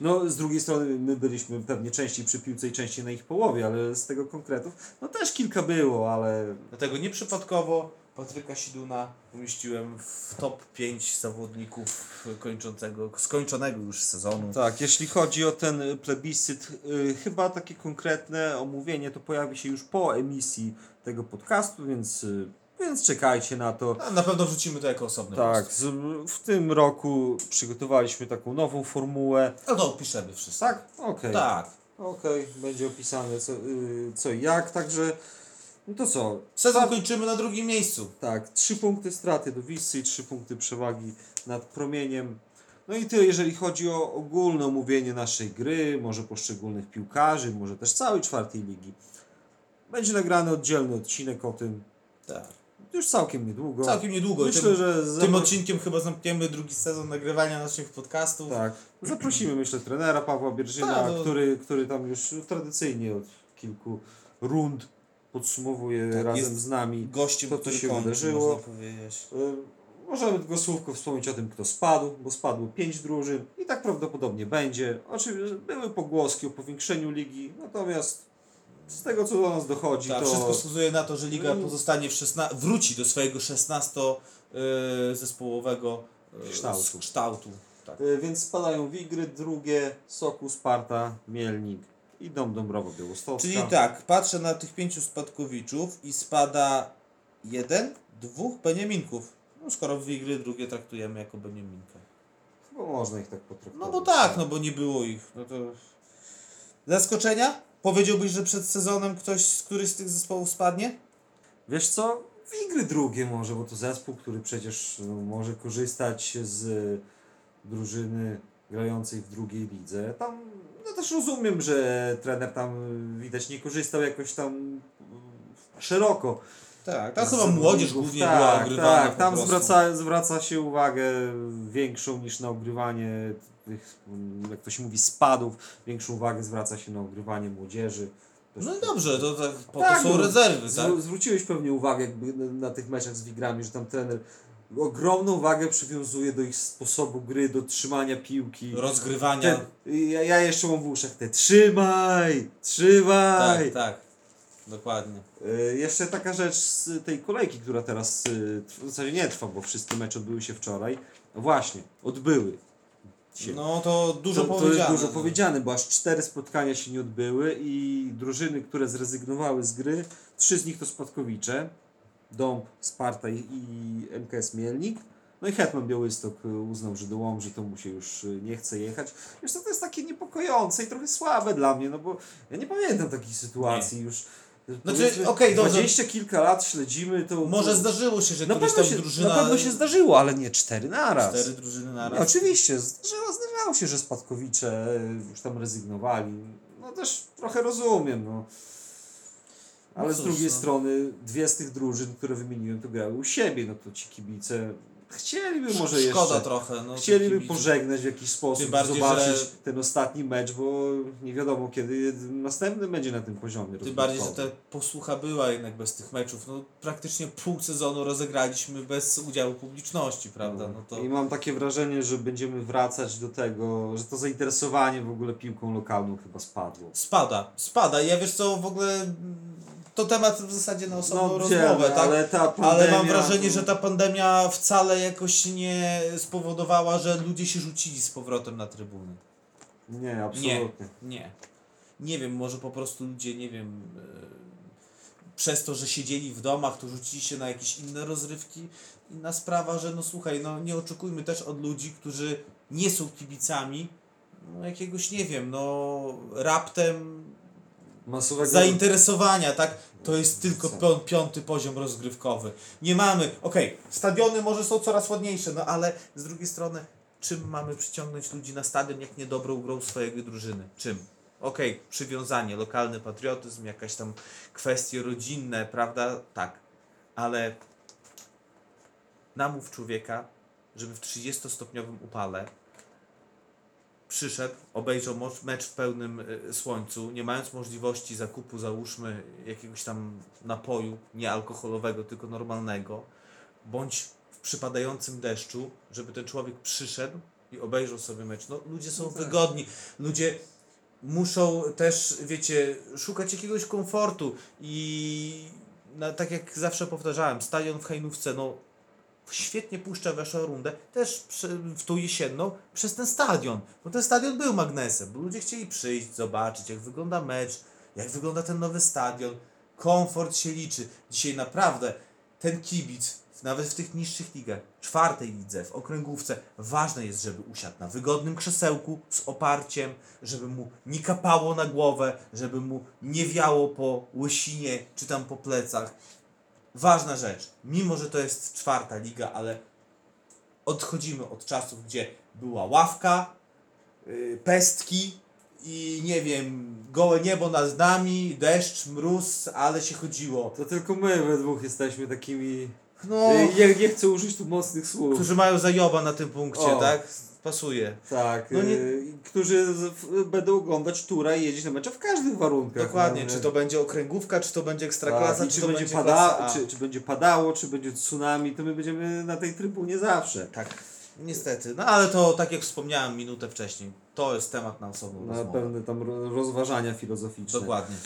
No, z drugiej strony my byliśmy pewnie częściej przy piłce i częściej na ich połowie, ale z tego konkretów, no też kilka było, ale Dlatego nieprzypadkowo Patryka Siduna umieściłem w top 5 zawodników kończącego, skończonego już sezonu. Tak, jeśli chodzi o ten plebiscyt, y, chyba takie konkretne omówienie to pojawi się już po emisji tego podcastu, więc, y, więc czekajcie na to. A na pewno wrzucimy to jako osobny Tak, z, w tym roku przygotowaliśmy taką nową formułę. No to opiszemy wszystko. Tak? Okej. Tak. Okej, będzie opisane co, y, co i jak, także no to co? Sezon kończymy na drugim miejscu. Tak, trzy punkty straty do Wisły i trzy punkty przewagi nad promieniem. No i tyle, jeżeli chodzi o ogólne omówienie naszej gry, może poszczególnych piłkarzy, może też całej czwartej ligi. Będzie nagrany oddzielny odcinek o tym Tak. Już całkiem niedługo. Całkiem niedługo. Myślę, tym, że tym odcinkiem chyba zamkniemy drugi sezon nagrywania naszych podcastów. Tak. Zaprosimy, myślę, trenera Pawła Bierżyna, Tak, no. który, który tam już tradycyjnie od kilku rund podsumowuje Tak, razem z nami Gościem, to, co się kończy, wydarzyło. Y, Możemy tylko słówko wspomnieć o tym, kto spadł, bo spadło pięć drużyn i tak prawdopodobnie będzie. Oczywiście były pogłoski o powiększeniu ligi, natomiast z tego, co do nas dochodzi, Tak, to... wszystko wskazuje na to, że liga Mm. pozostanie w 16, wróci do swojego 16 y, zespołowego y, Kształtu. kształtu. Tak. Y, Więc spadają Wigry, drugie, Soku, Sparta, Mielnik i Dom Dąbrowa Białostocka. Czyli tak, patrzę na tych pięciu spadkowiczów i spada jeden, dwóch Beniaminków. No skoro w gry drugie traktujemy jako Beniaminkę. Chyba można ich tak potraktować. No bo tak, no bo nie było ich. No to... Zaskoczenia? Powiedziałbyś, że przed sezonem ktoś z któryś z tych zespołów spadnie? Wiesz co? Wigry drugie może, bo to zespół, który przecież no, może korzystać z drużyny grającej w drugiej lidze. Tam no też rozumiem, że trener tam widać nie korzystał jakoś tam y, szeroko. Tak, tam chyba młodzież głównie była tak, ogrywana Tak, tam zwraca, zwraca się uwagę większą niż na ogrywanie tych, mm, jak to się mówi, spadów. Większą uwagę zwraca się na ogrywanie młodzieży. No i dobrze, to tak, po Tak, to są no, rezerwy, tak? Zwróciłeś pewnie uwagę jakby na, na tych meczach z Wigrami, że tam trener ogromną wagę przywiązuje do ich sposobu gry, do trzymania piłki. Rozgrywania. Ten, ja, ja jeszcze mam w uszach te trzymaj, trzymaj. Tak, tak. Dokładnie. Y, jeszcze taka rzecz z tej kolejki, która teraz y, trw- w zasadzie nie trwa, bo wszystkie mecze odbyły się wczoraj. Właśnie, odbyły się. No to dużo to, to powiedziane. jest dużo powiedziane, bo aż cztery spotkania się nie odbyły i drużyny, które zrezygnowały z gry, trzy z nich to Spadkowicze, Dąb, Sparta i, i MKS Mielnik. No i Hetman Białystok y, uznał, że do Łomży to mu się już y, nie chce jechać. Wiesz co, to jest takie niepokojące i trochę słabe dla mnie, no bo ja nie pamiętam takiej sytuacji już. Znaczy, okej, dobrze. Dwadzieścia kilka lat śledzimy to... Może zdarzyło się, że na pewno, się, drużyna... na pewno się zdarzyło, ale nie cztery naraz. Cztery drużyny na Nie, raz. oczywiście, zdarzało, zdarzało się, że spadkowicze już tam rezygnowali. No też trochę rozumiem, no. Ale No z cóż, drugiej no. strony dwie z tych drużyn, które wymieniłem, to grały u siebie, no to ci kibice chcieliby może Szkoda jeszcze... trochę. No, Chcieliby pożegnać w jakiś sposób, bardziej, zobaczyć że- ten ostatni mecz, bo nie wiadomo kiedy następny będzie na tym poziomie. Tym bardziej, że ta posłucha była jednak bez tych meczów. No praktycznie pół sezonu rozegraliśmy bez udziału publiczności, prawda? No to... I mam takie wrażenie, że będziemy wracać do tego, że to zainteresowanie w ogóle piłką lokalną chyba spadło. Spada, spada. Ja wiesz co, w ogóle to temat w zasadzie na osobną No, rozmowę, wiemy, tak? ale ta Ale mam pandemia- wrażenie, że ta pandemia wcale jakoś nie spowodowała, że ludzie się rzucili z powrotem na trybuny. Nie, Nie, absolutnie. nie. Nie wiem, może po prostu ludzie, nie wiem, e, przez to, że siedzieli w domach, to rzucili się na jakieś inne rozrywki. Inna sprawa, że no słuchaj, no nie oczekujmy też od ludzi, którzy nie są kibicami, no jakiegoś, nie wiem, no raptem Masowego... zainteresowania, tak? To jest tylko Co? pią- piąty poziom rozgrywkowy. Nie mamy, okej, stadiony może są coraz ładniejsze, no ale z drugiej strony, czym mamy przyciągnąć ludzi na stadion, jak nie dobrą grą swojej drużyny? Czym? Okej, przywiązanie, lokalny patriotyzm, jakaś tam kwestie rodzinne, prawda? Tak. Ale namów człowieka, żeby w 30-stopniowym upale przyszedł, obejrzał mecz w pełnym y, słońcu, nie mając możliwości zakupu, załóżmy, jakiegoś tam napoju, nie alkoholowego, tylko normalnego, bądź w przypadającym deszczu, żeby ten człowiek przyszedł i obejrzał sobie mecz. No, ludzie są No tak. wygodni, ludzie muszą też, wiecie, szukać jakiegoś komfortu i tak jak zawsze powtarzałem, stadion w Hejnówce, no świetnie puszcza weszłą rundę, też w tą jesienną, przez ten stadion. Bo ten stadion był magnesem, bo ludzie chcieli przyjść, zobaczyć, jak wygląda mecz, jak wygląda ten nowy stadion. Komfort się liczy. Dzisiaj naprawdę ten kibic, nawet w tych niższych ligach, czwartej lidze, w okręgówce, ważne jest, żeby usiadł na wygodnym krzesełku z oparciem, żeby mu nie kapało na głowę, żeby mu nie wiało po łysinie czy tam po plecach. Ważna rzecz, mimo że to jest czwarta liga, ale odchodzimy od czasów, gdzie była ławka, yy, pestki i nie wiem, gołe niebo nad nami, deszcz, mróz, ale się chodziło. To tylko my we dwóch jesteśmy takimi. No, Y, Nie, nie chcę użyć tu mocnych słów. którzy mają zajoba na tym punkcie, O. tak? Pasuje. Tak, No nie- y, którzy będą oglądać tura i jeździć na mecze w każdych warunkach. Dokładnie, no, czy y, to będzie okręgówka, czy to będzie ekstraklasa, tak, czy, czy, to będzie pada, czy, czy będzie padało, czy będzie tsunami, to my będziemy na tej trybunie zawsze. Tak, niestety. No ale to, tak jak wspomniałem minutę wcześniej, to jest temat na osobną Na rozmowę. pewne tam ro- rozważania filozoficzne. Dokładnie.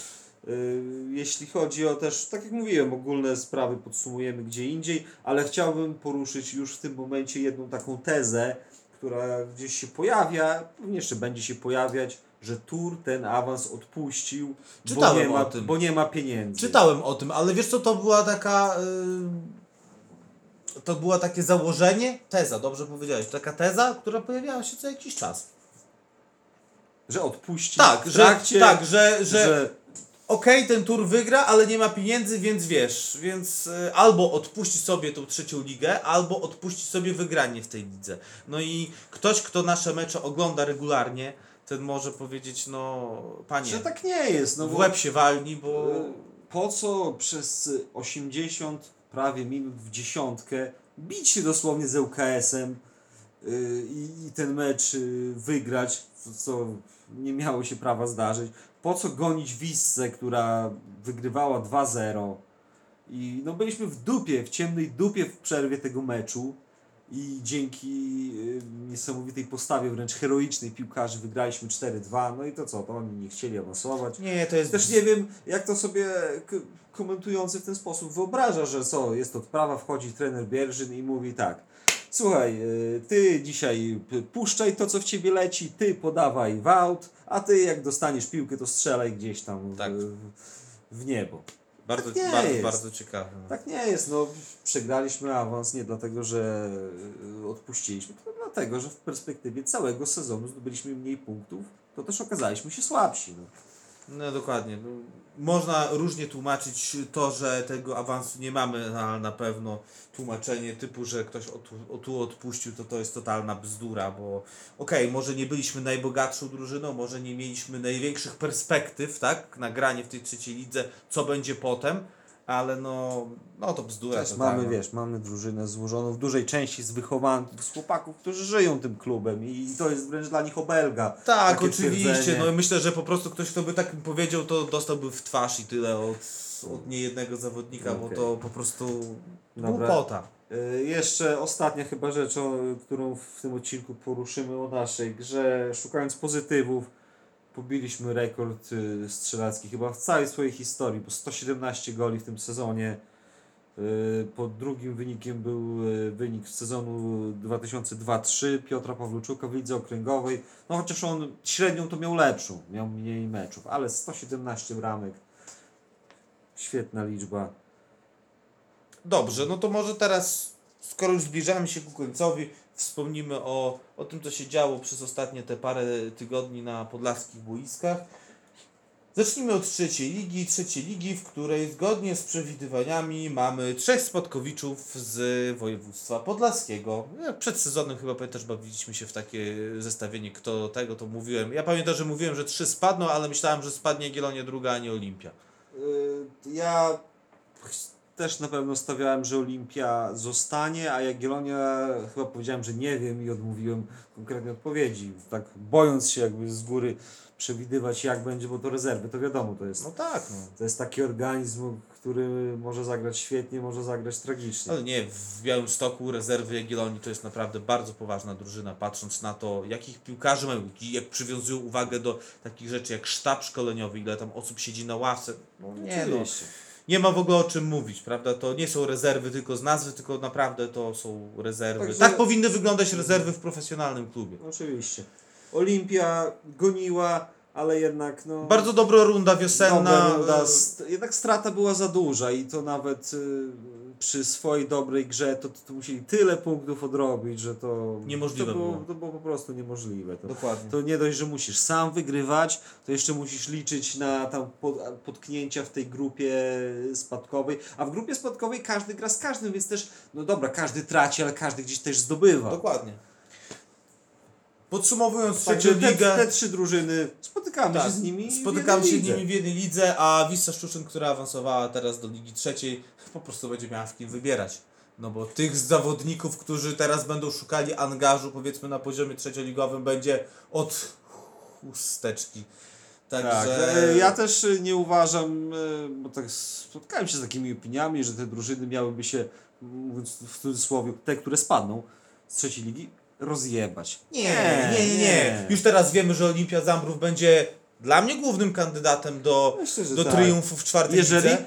Y, Jeśli chodzi o też, tak jak mówiłem, ogólne sprawy podsumujemy gdzie indziej, ale chciałbym poruszyć już w tym momencie jedną taką tezę, która gdzieś się pojawia, pewnie jeszcze będzie się pojawiać, że Tur ten awans odpuścił, bo Czytałem nie, ma, o tym. bo nie ma pieniędzy. Czytałem o tym, ale wiesz co, to była taka... Yy, to była takie założenie, teza, dobrze powiedziałeś, taka teza, która pojawiała się co jakiś czas. Że odpuści Tak, w że, trakcie, tak, że, że, że okej, ten tur wygra, ale nie ma pieniędzy, więc wiesz, więc y, albo odpuści sobie tą trzecią ligę, albo odpuści sobie wygranie w tej lidze. No i ktoś, kto nasze mecze ogląda regularnie, ten może powiedzieć, no panie, że tak nie jest. No w łeb się walni, bo... E, Po co przez 80 prawie minut w dziesiątkę bić się dosłownie z ŁKS-em y, i, ten mecz wygrać, co nie miało się prawa zdarzyć? Po co gonić Wissę, która wygrywała 2-0? I no byliśmy w dupie, w ciemnej dupie w przerwie tego meczu i dzięki y, niesamowitej postawie, wręcz heroicznej piłkarzy wygraliśmy 4-2. No i to co, to oni nie chcieli awansować. Nie, to jest... Też nie wiem, jak to sobie komentujący w ten sposób wyobraża, że co, jest odprawa, wchodzi trener Bierżyn i mówi tak. Słuchaj, y, ty dzisiaj puszczaj to, co w ciebie leci, ty podawaj w aut, a ty jak dostaniesz piłkę, to strzelaj gdzieś tam w, Tak. w niebo. Bardzo, tak nie bardzo, jest. bardzo ciekawe. Tak nie jest, no przegraliśmy awans nie dlatego, że y, odpuściliśmy, tylko dlatego, że w perspektywie całego sezonu zdobyliśmy mniej punktów, to też okazaliśmy się słabsi. No. No dokładnie. No, można różnie tłumaczyć to, że tego awansu nie mamy, ale na pewno tłumaczenie typu, że ktoś o tu, odpuścił, to to jest totalna bzdura, bo okej, może nie byliśmy najbogatszą drużyną, może nie mieliśmy największych perspektyw, tak, na granie w tej trzeciej lidze, co będzie potem, ale no, no to bzdura. Też totalna. mamy, wiesz, mamy drużynę złożoną w dużej części z wychowanków, z chłopaków, którzy żyją tym klubem i to jest wręcz dla nich obelga. Tak, oczywiście. No i myślę, że po prostu ktoś, kto by tak powiedział, to dostałby w twarz i tyle od, od niejednego zawodnika, bo Okej. to po prostu głupota. Y, jeszcze ostatnia chyba rzecz, o, którą w tym odcinku poruszymy o naszej grze, szukając pozytywów, pobiliśmy rekord y, strzelecki chyba w całej swojej historii, bo 117 goli w tym sezonie. Y, Pod drugim wynikiem był y, wynik z sezonu 2002-3 Piotra Pawluczuka w lidze okręgowej. No chociaż on średnią to miał lepszą, miał mniej meczów, ale 117 bramek. Świetna liczba. Dobrze, no to może teraz, skoro już zbliżamy się ku końcowi, wspomnimy o, o tym, co się działo przez ostatnie te parę tygodni na podlaskich boiskach. Zacznijmy od trzeciej ligi. Trzeciej ligi, w której zgodnie z przewidywaniami mamy trzech spadkowiczów z województwa podlaskiego. Przed sezonem chyba też bawiliśmy się w takie zestawienie, kto tego, to mówiłem. Ja pamiętam, że mówiłem, że trzy spadną, ale myślałem, że spadnie Jagiellonia druga, a nie Olimpia. Y, Ja też na pewno stawiałem, że Olimpia zostanie, a Jagiellonia chyba powiedziałem, że nie wiem i odmówiłem konkretnej odpowiedzi. Tak bojąc się jakby z góry przewidywać jak będzie, bo to rezerwy, to wiadomo, to jest, No tak, no. to jest taki organizm, który może zagrać świetnie, może zagrać tragicznie. Ale nie, w Białymstoku rezerwy Jagiellonii to jest naprawdę bardzo poważna drużyna, patrząc na to, jakich piłkarzy mają, jak przywiązują uwagę do takich rzeczy jak sztab szkoleniowy, ile tam osób siedzi na ławce. No nie no. Nie ma w ogóle o czym mówić, prawda? To nie są rezerwy tylko z nazwy, tylko naprawdę to są rezerwy. Także- Tak powinny wyglądać rezerwy w profesjonalnym klubie. Oczywiście. Olimpia goniła, ale jednak no... Bardzo dobra runda wiosenna. Dobra runda, e, st- jednak strata była za duża i to nawet y, przy swojej dobrej grze to, to musieli tyle punktów odrobić, że to Niemożliwe to było, było. To było po prostu niemożliwe. To, Dokładnie. to nie dość, że musisz sam wygrywać, to jeszcze musisz liczyć na tam pod, potknięcia w tej grupie spadkowej, a w grupie spadkowej każdy gra z każdym, więc też, no dobra, każdy traci, ale każdy gdzieś też zdobywa. Dokładnie. Podsumowując Także trzecią te, ligę, te trzy drużyny, spotykamy tak, się z nimi. spotykamy się z nimi w jednej lidze, a Wisła Szczuczyn, która awansowała teraz do Ligi Trzeciej, po prostu będzie miała w kim wybierać. No bo tych zawodników, którzy teraz będą szukali angażu, powiedzmy na poziomie trzecioligowym, będzie od chusteczki. Tak, Także e, ja też e, nie uważam, e, bo tak spotkałem się z takimi opiniami, że te drużyny miałyby się, mówiąc w cudzysłowie, te, które spadną z trzeciej ligi, rozjebać. Nie, nie, nie, nie. Już teraz wiemy, że Olimpia Zambrów będzie dla mnie głównym kandydatem do, Myślę, do tak. triumfu w czwartej Jeżeli, lidze.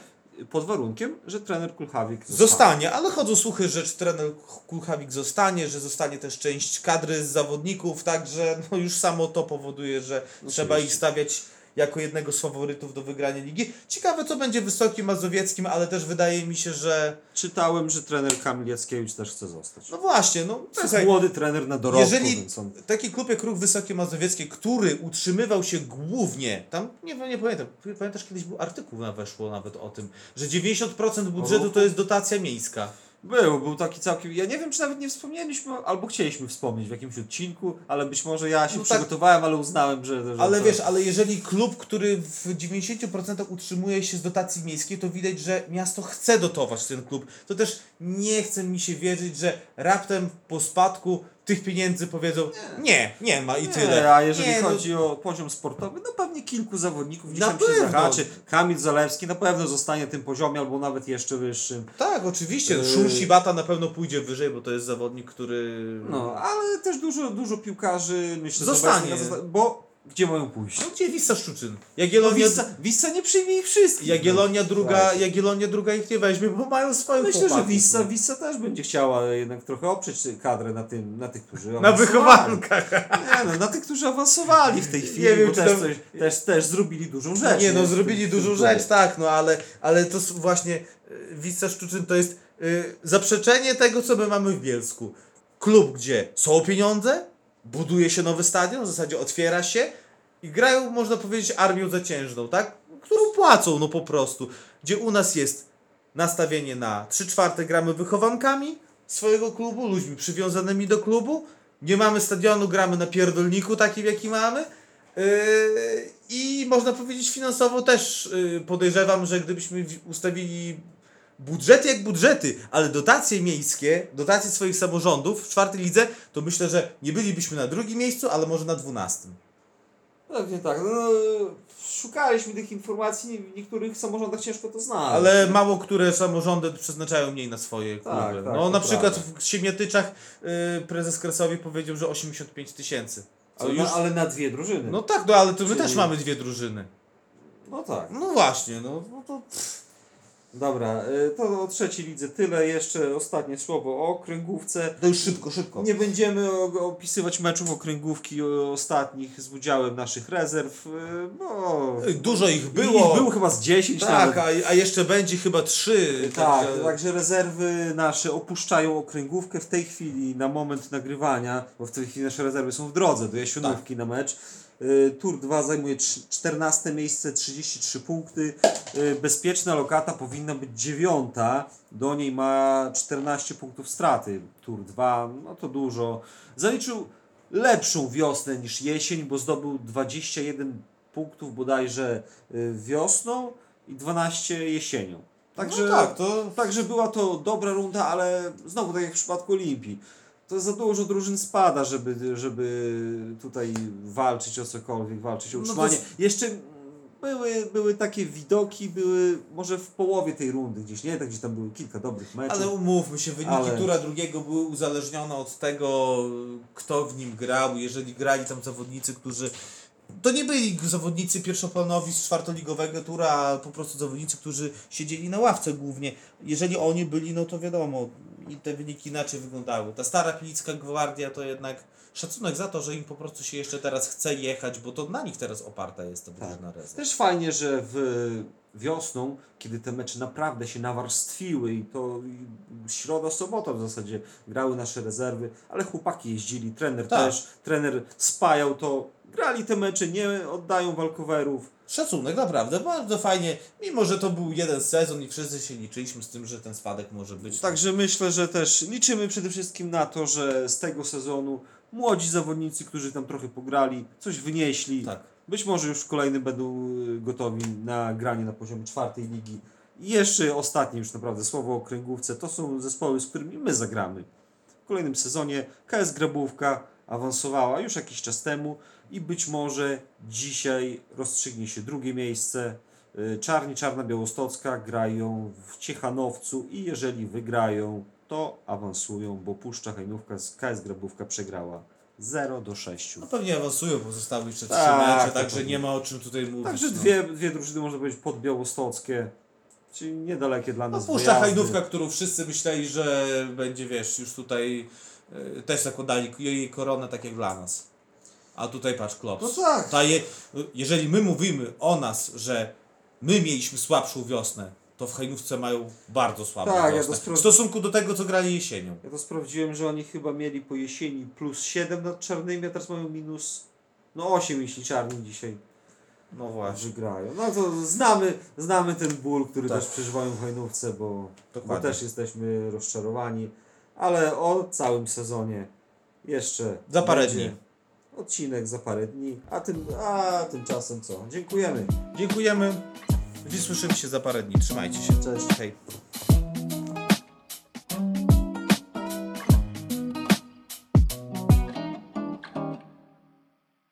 pod warunkiem, że trener Kulchawik Zostanie, ale chodzą słuchy, że trener Kulchawik zostanie, że zostanie też część kadry z zawodników, także no już samo to powoduje, że trzeba ich stawiać jako jednego z faworytów do wygrania ligi. Ciekawe co będzie Wysokim Mazowieckim, ale też wydaje mi się, że Czytałem, że trener Kamil Jackiewicz też chce zostać. no właśnie, no to jest młody trener na dorobku, jeżeli on... taki klub jak Ruch Wysokie Mazowieckie, który utrzymywał się głównie, tam nie, nie pamiętam, pamiętasz kiedyś był artykuł na weszło nawet o tym, że 90% budżetu to jest dotacja miejska. Był, był taki całkiem. Ja nie wiem, czy nawet nie wspomnieliśmy, albo chcieliśmy wspomnieć w jakimś odcinku, ale być może ja się No tak. przygotowałem, ale uznałem, że. że Ale to... wiesz, ale jeżeli klub, który w 90% utrzymuje się z dotacji miejskiej, to widać, że miasto chce dotować ten klub. To też nie chce mi się wierzyć, że raptem po spadku tych pieniędzy powiedzą nie, nie ma i Nie, tyle. a jeżeli Nie, no, chodzi o poziom sportowy, no pewnie kilku zawodników gdzieś Na tam się pewno. zahaczy. Kamil Zalewski na pewno zostanie na tym poziomie, albo nawet jeszcze wyższym. Tak, oczywiście. Yy. Szul Shibata na pewno pójdzie wyżej, bo to jest zawodnik, który... No, ale też dużo, dużo piłkarzy myślę, Zostanie. bo gdzie mają pójść? No gdzie Wissa Szczuczyn? No, Jagiellonia, Wisca, Wisca nie przyjmie ich wszystkich. Jagiellonia, druga, Słuchajcie. Jagiellonia druga ich nie weźmie, bo mają swoją Myślę, że chłopaków, Wissa, no. Wissa też będzie chciała jednak trochę oprzeć kadrę na, tym, na tych, którzy Na wychowankach. Nie no, na tych, którzy awansowali w tej chwili, Nie wiem, bo też, tam- coś, też, też zrobili dużą rzecz. Nie no, w zrobili dużą rzecz, tak, no ale, ale to właśnie y, Wisła Szczuczyn to jest y, zaprzeczenie tego, co my mamy w Bielsku. Klub, gdzie są pieniądze, buduje się nowy stadion, w zasadzie otwiera się i grają, można powiedzieć, armią zaciężną, tak? Którą płacą, no po prostu. Gdzie u nas jest nastawienie na 3 czwarte gramy wychowankami swojego klubu, ludźmi przywiązanymi do klubu. Nie mamy stadionu, gramy na pierdolniku takim, jaki mamy. Yy, I można powiedzieć finansowo też yy, podejrzewam, że gdybyśmy ustawili budżety jak budżety, ale dotacje miejskie, dotacje swoich samorządów w czwartej lidze, to myślę, że nie bylibyśmy na drugim miejscu, ale może na dwunastym. Pewnie tak. No, szukaliśmy tych informacji, w niektórych samorządach ciężko to znaleźć. Ale mało które samorządy przeznaczają mniej na swoje kluby. Tak, tak, no na przykład prawda. w Siemiatyczach yy, prezes Kresowi powiedział, że 85 tysięcy. Ale, już... na, ale na dwie drużyny. No tak, no ale to my Czyli- też mamy dwie drużyny. no tak. No właśnie, no, no to... Dobra, y, to o trzeciej lidze tyle. Jeszcze ostatnie słowo o kręgówce. To już szybko, szybko. Nie będziemy opisywać meczów okręgówki ostatnich z udziałem naszych rezerw, y, bo... Dużo ich było. Ich było chyba z 10 Tak, a, a jeszcze będzie chyba trzy. Tak, także- także rezerwy nasze opuszczają okręgówkę w tej chwili na moment nagrywania, bo w tej chwili nasze rezerwy są w drodze do Jasionówki Tak. na mecz. Y, Tur 2 zajmuje trz- 14 miejsce, 33 punkty. Y, Bezpieczna lokata powinna być dziewiąta. Do niej ma 14 punktów straty. Tur 2, no to dużo. Zaliczył lepszą wiosnę niż jesień, bo zdobył 21 punktów bodajże y, wiosną i 12 jesienią. Także, no tak, to Także była to dobra runda, ale znowu tak jak w przypadku Olimpii. To za dużo drużyn spada, żeby, żeby tutaj walczyć o cokolwiek, walczyć o No to utrzymanie. s- Jeszcze były, były takie widoki, były może w połowie tej rundy gdzieś, nie? Tak gdzie tam były kilka dobrych meczów. Ale umówmy się, wyniki Ale- tura drugiego były uzależnione od tego, kto w nim grał. Jeżeli grali tam zawodnicy, którzy to nie byli zawodnicy pierwszoplanowi z czwartoligowego tura, a po prostu zawodnicy, którzy siedzieli na ławce głównie. Jeżeli oni byli, no to wiadomo, i te wyniki inaczej wyglądały. Ta stara Pilicka Gwardia to jednak szacunek za to, że im po prostu się jeszcze teraz chce jechać, bo to na nich teraz oparta jest ta drużyna rezerw. Też fajnie, że w wiosną, kiedy te mecze naprawdę się nawarstwiły i to środa, sobota w zasadzie grały nasze rezerwy, ale chłopaki jeździli, trener Tak. też, trener spajał to, grali te mecze, nie oddają walkowerów. Szacunek, naprawdę, bardzo fajnie. Mimo, że to był jeden sezon i wszyscy się liczyliśmy z tym, że ten spadek może być. Także myślę, że też liczymy przede wszystkim na to, że z tego sezonu młodzi zawodnicy, którzy tam trochę pograli, coś wynieśli. Tak. Być może już w kolejnym będą y, gotowi na granie na poziomie czwartej ligi. I jeszcze ostatnie już naprawdę słowo o kręgówce. To są zespoły, z którymi my zagramy. W kolejnym sezonie KS Grabówka awansowała już jakiś czas temu i być może dzisiaj rozstrzygnie się drugie miejsce. Y, Czarni Czarna Białostocka grają w Ciechanowcu i jeżeli wygrają, to awansują, bo Puszcza Hajnówka z KS Grabówka przegrała 0 do 6. No pewnie awansują, bo zostały jeszcze trzy Tak, mecze, to także pewnie. nie ma o czym tutaj mówić. Także no. dwie, dwie drużyny, można powiedzieć, podbiałostockie, czyli niedalekie dla No nas Puszcza wyjazdy. Hajdówka, którą wszyscy myśleli, że będzie, wiesz, już tutaj też zakładali jej koronę tak jak dla nas. A tutaj patrz, Klops. No tak. Ta je, jeżeli my mówimy o nas, że my mieliśmy słabszą wiosnę, to w Hajnówce mają bardzo słabą Tak, ja wiosnę. spro- W stosunku do tego, co grali jesienią. Ja to sprawdziłem, że oni chyba mieli po jesieni plus 7 nad czarnymi, a teraz mają minus no 8, jeśli czarni dzisiaj No właśnie. wygrają. No to znamy, znamy ten ból, który Tak. też przeżywają w Hajnówce, bo, bo Dokładnie. też jesteśmy rozczarowani. Ale o całym sezonie jeszcze Za parę dni. Odcinek za parę dni, a, tym, a tymczasem co? Dziękujemy. Dziękujemy. Słyszymy się za parę dni. Trzymajcie się. Cześć. Hej.